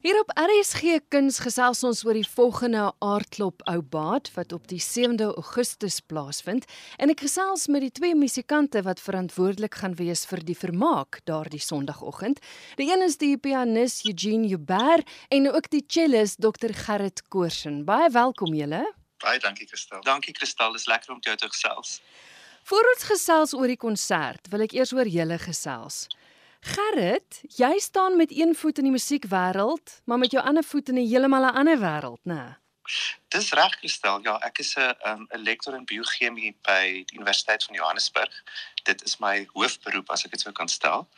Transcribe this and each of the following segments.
Hier op RSG Kuns gesels ons oor die volgende aardklop ou baat wat op die 7de Augustus plaasvind en ek gesels met die twee musikante wat verantwoordelik gaan wees vir die vermaak daardie Sondagoggend. Die een is die pianis Eugene Huber en ook die cellist Dr Gerrit Koorsen. Baie welkom julle. Baie dankie Kristal. Dankie Kristal, dis lekker om jou te gesels. Voor ons gesels oor die konsert, wil ek eers oor julle gesels. Gerrit, jy staan met een voet in die musiekwêreld, maar met jou ander voet in 'n heeltemal 'n ander wêreld, né? Dis reg gestel. Ja, ek is 'n um, lektor in biochemie by die Universiteit van Johannesburg. Dit is my hoofberoep as ek dit sou kan stel.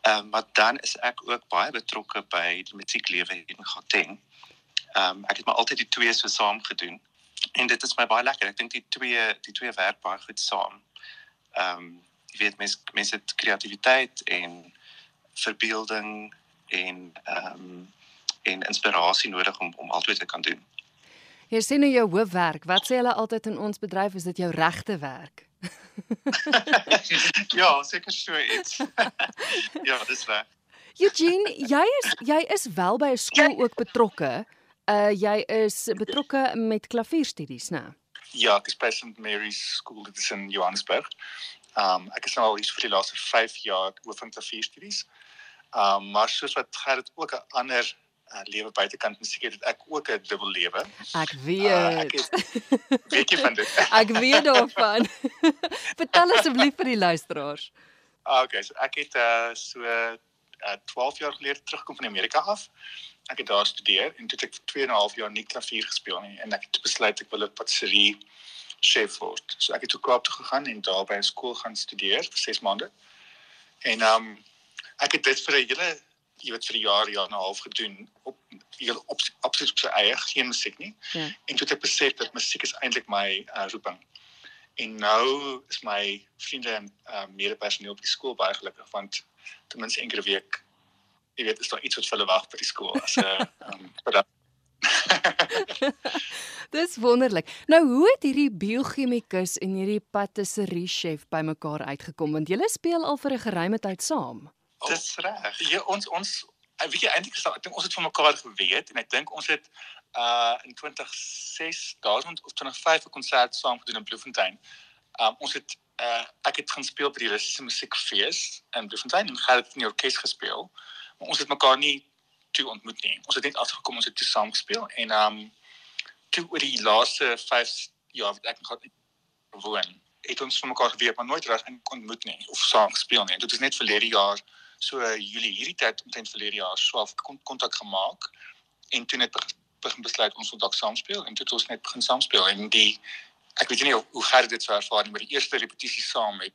Ehm um, maar dan is ek ook baie betrokke by die musieklewe in Gauteng. Ehm um, ek het maar altyd die twee so saam gedoen. En dit is my baie lekker. Ek dink die twee die twee werk baie goed saam. Ehm um, jy weet mense mense het kreatiwiteit en verbeelding en ehm um, en inspirasie nodig om om altyd te kan doen. Jy sien nou jou hoofwerk. Wat sê hulle altyd in ons bedryf is dit jou regte werk? ja, seker so iets. ja, dis reg. Eugene, jy is jy is wel by 'n skool ook betrokke. Uh jy is betrokke met klavierstudies, né? Ja, ek is by St Mary's School dit is in Johannesburg. Um ek is nou al hier vir die laaste 5 jaar hoof van klavierstudies. Um maar soos wat Gerrit ook 'n ander uh, lewe buitekant musiek het, het ek ook 'n dubbel lewe. Ek weet. Uh, ek het, weet jy van dit? ek weet daarvan. Vertel asseblief vir die luisteraars. Okay, so ek het uh so uh, 12 jaar gelede terugkom van Amerika af. Ek het daar studeer en toe het ek vir 2 en 'n half jaar nie klavier gespeel nie en ek het besluit ek wil 'n patisserie chef word. So ek het toe Kaap toe gegaan en daar by 'n skool gaan studeer vir 6 maande. En um ek het dit vir 'n hele jy weet vir 'n jaar jaar en 'n half gedoen op heel op absoluut op sy eie geen musiek nie. Ja. En toe het ek besef dat musiek is eintlik my uh, roeping. En nou is my vriende en uh, mede-personeel op die skool baie gelukkig want ten minste 'n week jy weet is daar iets wat vir hulle wag by die skool as 'n um, Dis wonderlik. Nou hoe het hierdie biochemikus en hierdie patisserie chef bymekaar uitgekom want julle speel al vir 'n geruime tyd saam? Dis reg. Ja, ons ons ek weet jy eintlik ek dink ons het van mekaar geweet en ek dink ons het uh in 2006 2000 of 2005 'n konsert saam gedoen in Bloemfontein. Um ons het uh ek het gaan speel by die Russiese musiekfees in Bloemfontein en gehad in die orkes gespeel. Maar ons het mekaar nie toe ontmoet nie. Ons het net afgekom ons het toe saam gespeel en um toe oor die laaste 5 jaar wat ek gehad woon het ons van mekaar geweet maar nooit reg ontmoet nie of saam gespeel nie. Dit is net verlede jaar so Julie hierdie tyd omtrent verlede jaar swaalf kontak gemaak en toe net begin besluit ons wil dalk saam speel en toe het ons net begin saam speel en die ek weet nie hoe, hoe gerd dit sou ervaar nie maar die eerste repetisie saam het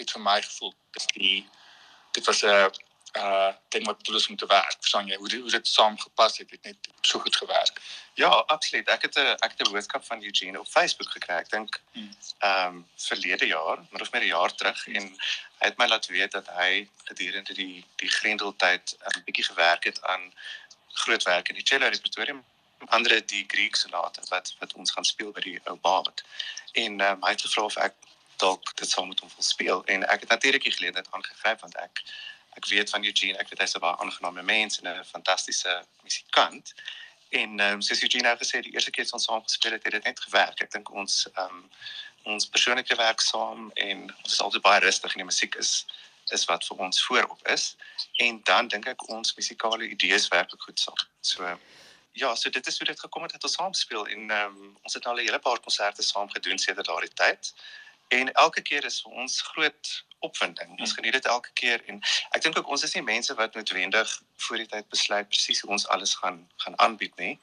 het vir my gevoel dis die dit was 'n uh ding wat bedoel is om te werk. Verstaan jy hoe hoe dit saamgepas het, het net so goed gewerk. Ja, absoluut. Ek het 'n ek het 'n boodskap van Eugene op Facebook gekry. Ek dink hmm. ehm um, verlede jaar, maar of meer 'n jaar terug en hy het my laat weet dat hy gedurende die die Grendeltyd 'n bietjie gewerk het aan groot werk in die cello repertoire ander die Griek sonate wat wat ons gaan speel by die ou Baat. En um, hy het gevra of ek dalk dit sou moet om vol speel en ek het natuurlik die geleentheid aangegryp want ek ek weet van Eugene, ek weet hy's 'n baie aangename mens en 'n fantastiese musikant. En ehm um, soos Eugene nou gesê die eerste keer ons saam gespeel het, het dit net gewerk. Ek dink ons ehm um, ons persoonlike werk saam en ons is altyd baie rustig en die musiek is is wat vir ons voorop is. En dan dink ek ons musikale idees werk goed saam. So ja, so dit is hoe dit gekom het dat ons saam speel en ehm um, ons het al 'n hele paar konserte saam gedoen sedert daardie tyd. En elke keer is vir ons groot opwinding. Ons hmm. geniet dit elke keer en ek dink ook ons is nie mense wat noodwendig voor die tyd besluit presies hoe ons alles gaan gaan aanbied nie.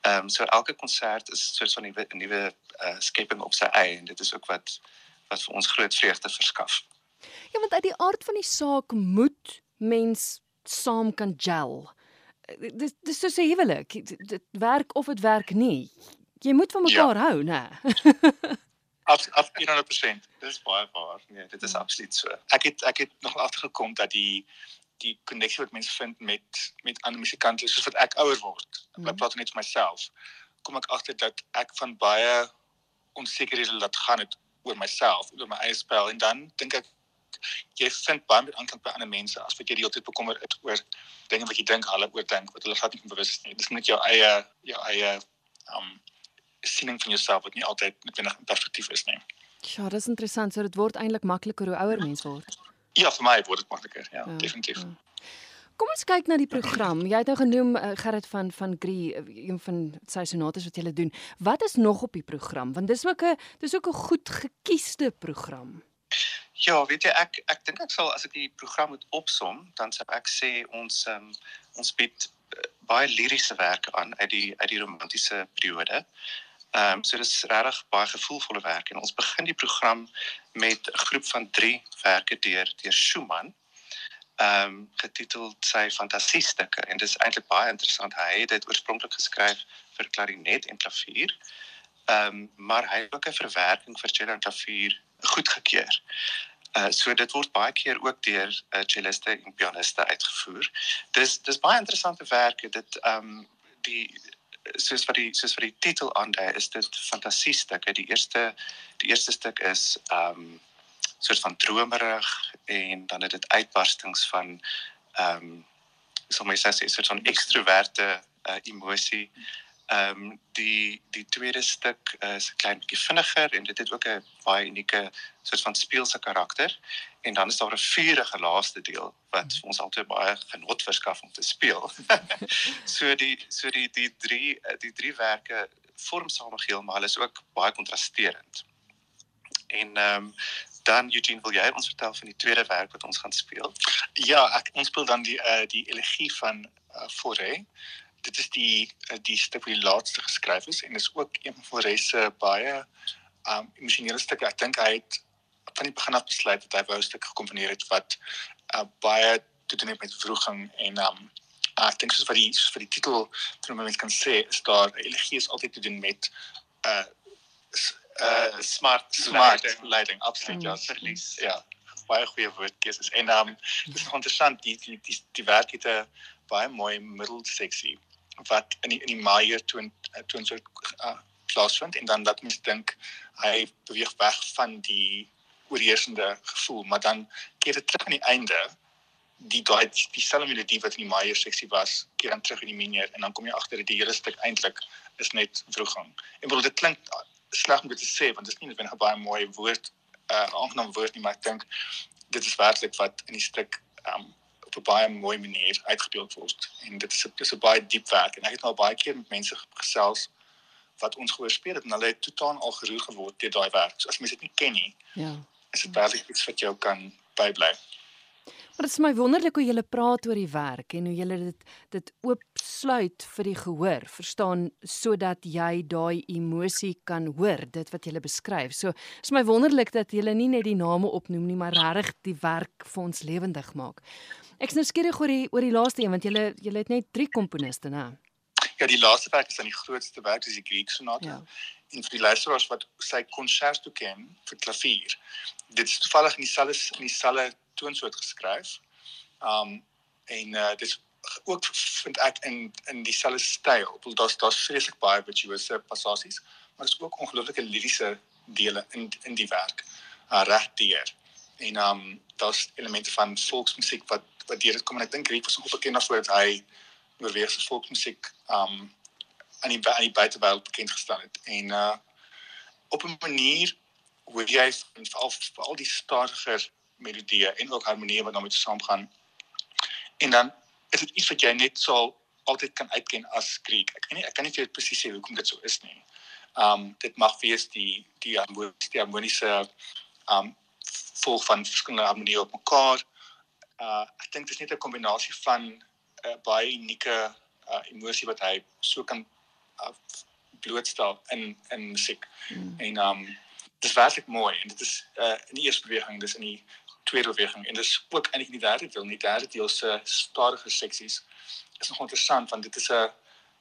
Ehm um, so elke konsert is soort van 'n nuwe uh, skepping op sy eie en dit is ook wat wat vir ons groot vreugde verskaf. Ja, want uit die aard van die saak moet mens saam kan gel. Dis dis so 'n huwelik. Dit werk of dit werk nie. Jy moet van mekaar ja. hou, né? af af 100%. Dis baie waar. Nee, dit is absoluut so. Ek het ek het nog agtergekom dat die die koneksie wat mense vind met met ander musikante soos wat ek ouer word. Mm. Ek praat net vir myself. Kom ek agter dat ek van baie onsekerhede laat gaan het oor myself, oor my eie spel en dan dink ek jy vind baie meer aanklank by ander mense as wat jy die hele tyd bekommer is oor dinge wat jy dink hulle oor dink wat hulle glad nie bewus is nie. Dis net jou eie jou eie um siening van jouself wat nie altyd noodwendig in perspektief is nie. Ja, dis interessant. So dit word eintlik makliker hoe ouer mens word. Ja, vir my word dit makliker. Ja, ja definitief. Ja. Kom ons kyk na die program. Jy het nou genoem uh, Gerrit van van Gree, uh, een van sy sonates wat jy doen. Wat is nog op die program? Want dis ook 'n dis ook 'n goed gekiesde program. Ja, weet jy ek ek dink ek sal as ek die program moet opsom, dan sou ek sê ons um, ons bied uh, baie liriese werke aan uit die uit die romantiese periode. Ehm um, so dis regtig baie gevoelvolle werk en ons begin die program met 'n groep van 3 werke deur deur Schumann. Ehm um, getiteld sy fantasiestukke en dit is eintlik baie interessant. Hy het dit oorspronklik geskryf vir klarinet en klavier. Ehm um, maar hy het ook 'n verwerking vir cello en klavier goedgekeur. Uh so dit word baie keer ook deur uh, celliste en pianiste uitgevoer. Dis dis baie interessante werke. Dit ehm um, die soos wat die soos wat die titel aandui is dit fantasiestukke. Die eerste die eerste stuk is ehm um, soort van dromerig en dan het dit uitbarstings van ehm um, so my sê soort van ekstroverte uh, emosie. Ehm um, die die tweede stuk is 'n klein bietjie vinniger en dit het ook 'n baie unieke soort van speelse karakter en dan is daar 'n vurige laaste deel wat vir ons altyd baie genot verskaf om te speel. so die so die die drie die drie werke vorm samegeel maar hulle is ook baie kontrasterend. En ehm um, dan Eugene wil jy ons vertel van die tweede werk wat ons gaan speel? Ja, ek ons speel dan die uh, die elegie van uh, Fauré dit is die eh, die stuk wat die laaste geskryf is en is ook een van die se baie um emosionele stukke. Ek dink hy het van die begin af besluit dat hy wou 'n stuk gekomponeer het wat uh, baie te doen het met vroeging en um ek dink soos wat die soos vir die titel my mens kan sê is daar elegie is altyd te doen met uh uh smart smart lighting. Absoluut ja. Verlies. Ja baie goeie woordkeuses. En um dis interessant die die die, die werk het 'n baie mooi middelseksie wat in die in die Maier toe toe so uh, plaasvind en dan dat mens dink hy beweeg weg van die oorheersende gevoel maar dan keer dit terug aan die einde die daai dieselfde melodie wat in die Maier seksie was keer dan terug in die mineur en dan kom jy agter dat die hele stuk eintlik is net vroegang en bedoel dit klink sleg om dit te sê want dit is nie net 'n baie mooi woord 'n uh, aangename woord nie maar ek dink dit is werklik wat in die stuk um, op 'n baie mooi manier uitgespeel word en dit is dit is 'n baie diep werk en ek het al baie keer met mense gesels wat ons gehoor speel het en hulle het totaal al geroer geword deur daai werk. So as mense dit nie ken nie, ja. Is dit baie iets wat jou kan bybly. Maar dit is my wonderlik hoe jy praat oor die werk en hoe jy dit dit oopsluit vir die gehoor, verstaan, sodat jy daai emosie kan hoor, dit wat jy beskryf. So, is my wonderlik dat jy nie net die name opnoem nie, maar regtig die werk vir ons lewendig maak. Ek's nou skieurig oor die oor die laaste een want jy jy het net 3 komponiste, né? Ja, die laaste werk is dan die grootste werk, dis die Griek sonate. Ja. En vir die luisteraars wat sy concerto ken vir klavier. Dit is toevallig in dieselfde in dieselfde toonsoort geskryf. Um en uh dis ook vind ek in in dieselfde styl. Bedoel daar's daar's vreeslik baie virtuose passasies, maar daar's ook ongelooflike liriese dele in in die werk. Uh regdeur. En um daar's elemente van volksmusiek wat wat deur dit kom en ek dink Riek was ook bekend daarvoor dat hy oorweegse volksmusiek um aan die aan die buitewêreld bekend gestel het. En uh op 'n manier hoe jy veral veral die stadiger melodie en ook harmonie wat daarmee saamgaan. En dan is dit iets wat jy net sal altyd kan uitken as Greek. Ek kan nie ek kan nie vir presies sê hoekom dit so is nie. Um dit mag wees die die harmoniese um volg van verskillende harmonie op mekaar. Uh ek dink dit is net 'n kombinasie van 'n uh, baie unieke uh, emosie wat hy so kan uh, blootstel in in musiek. Mm. En um dit is werklik mooi en dit is uh in die eerste beweging, dis in die tweede beweging en dis ook eintlik in die derde deel, nie derde deel se stadige seksies is nog interessant want dit is 'n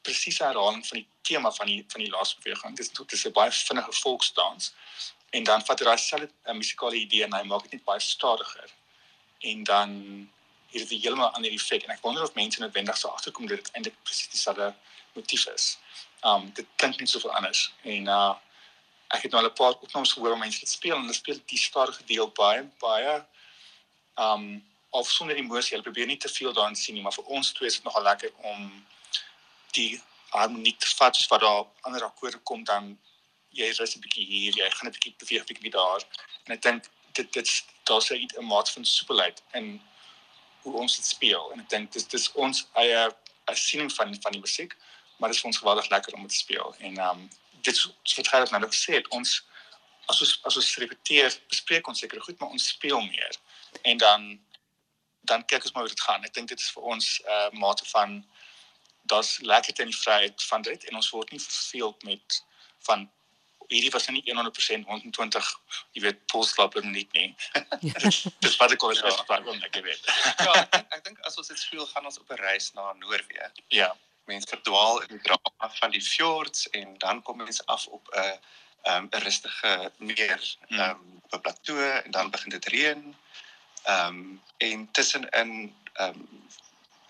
presiese herhaling van die tema van die van die laaste beweging. Dit is dit is 'n baie vinnige volksdans en dan vat hy daai selfde uh, musikale idee en hy maak dit net baie stadiger. En dan hier is dit heeltemal ander effek en ek wonder of mense noodwendig sou agterkom dat dit eintlik presies dieselfde motief is. Um dit klink net soveel anders en uh ek het nou al 'n paar opnames gehoor om mense te speel en hulle speel die stadige deel baie baie um of sonder emosie. Hulle probeer nie te veel daarin sien nie, maar vir ons twee is dit nogal lekker om die harmonie te vat soos wat daar ander akkoorde kom dan jy rus 'n bietjie hier, jy gaan 'n bietjie beweeg bietjie daar. En ek dink dit dit daar's 'n 'n mate van soepelheid in hoe ons dit speel en ek dink dis dis ons eie siening van van die musiek, maar dit is vir ons geweldig lekker om dit te speel. En ehm um, dit is wat het nou gesê het, ons as ons as ons repeteer, bespreek ons seker goed, maar ons speel meer. En dan dan kyk ons maar hoe dit gaan. Ek dink dit is vir ons 'n uh, mate van daar's lekker in die vryheid van dit en ons word nie verveeld met van hierdie was nie 100% 120 jy weet polslap per minuut nie. Dis wat ek al het, wat ek weet. ja, ek dink as ons dit speel gaan ons op 'n reis na Noorwe. Ja. Mense verdwaal in die drama van die fjords en dan kom mense af op 'n ehm, 'n um, rustige meer hmm. ehm um, op 'n plateau en dan begin dit reën. Ehm um, en tussenin ehm um,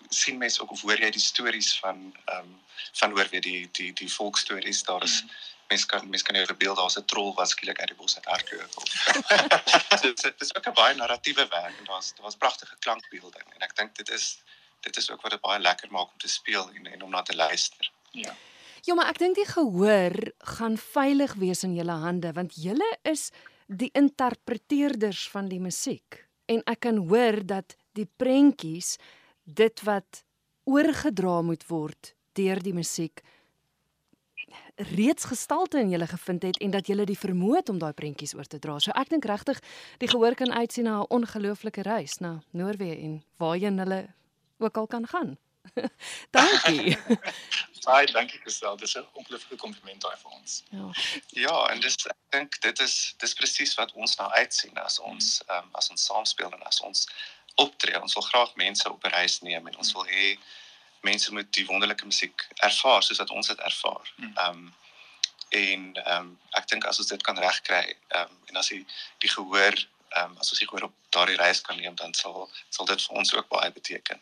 sien mense ook of hoor jy die stories van ehm um, van hoor weer die die die volksstories daar is mm mens kan mens kan jou verbeel daar's 'n trol wat skielik uit die bos uit hardloop. so dit is ook 'n baie narratiewe werk en daar's daar was pragtige klankbeelding en ek dink dit is dit is ook wat dit baie lekker maak om te speel en en om na te luister. Ja. Ja, maar ek dink die gehoor gaan veilig wees in julle hande want julle is die interpreteerders van die musiek en ek kan hoor dat die prentjies dit wat oorgedra moet word deur die musiek reeds gestalte in julle gevind het en dat julle die vermoë het om daai prentjies oor te dra. So ek dink regtig die gehoor kan uitsien na 'n ongelooflike reis na Noorwe en waarheen hulle ook al kan gaan. dankie. Baie dankie gestel. Dis 'n ongelooflike kompliment daai vir ons. Ja. Ja, en dis ek dink dit is dis presies wat ons nou uitsien as ons ehm um, as ons saam speel en as ons optree. Ons wil graag mense op reis neem en ons wil hê mense moet die wonderlike musiek ervaar soos wat ons dit ervaar. Hmm. Ehm um, en ehm um, ek dink as ons dit kan regkry, ehm um, en as die die gehoor ehm um, as ons die gehoor op daardie reis kan neem, dan sal sal dit vir ons ook baie beteken.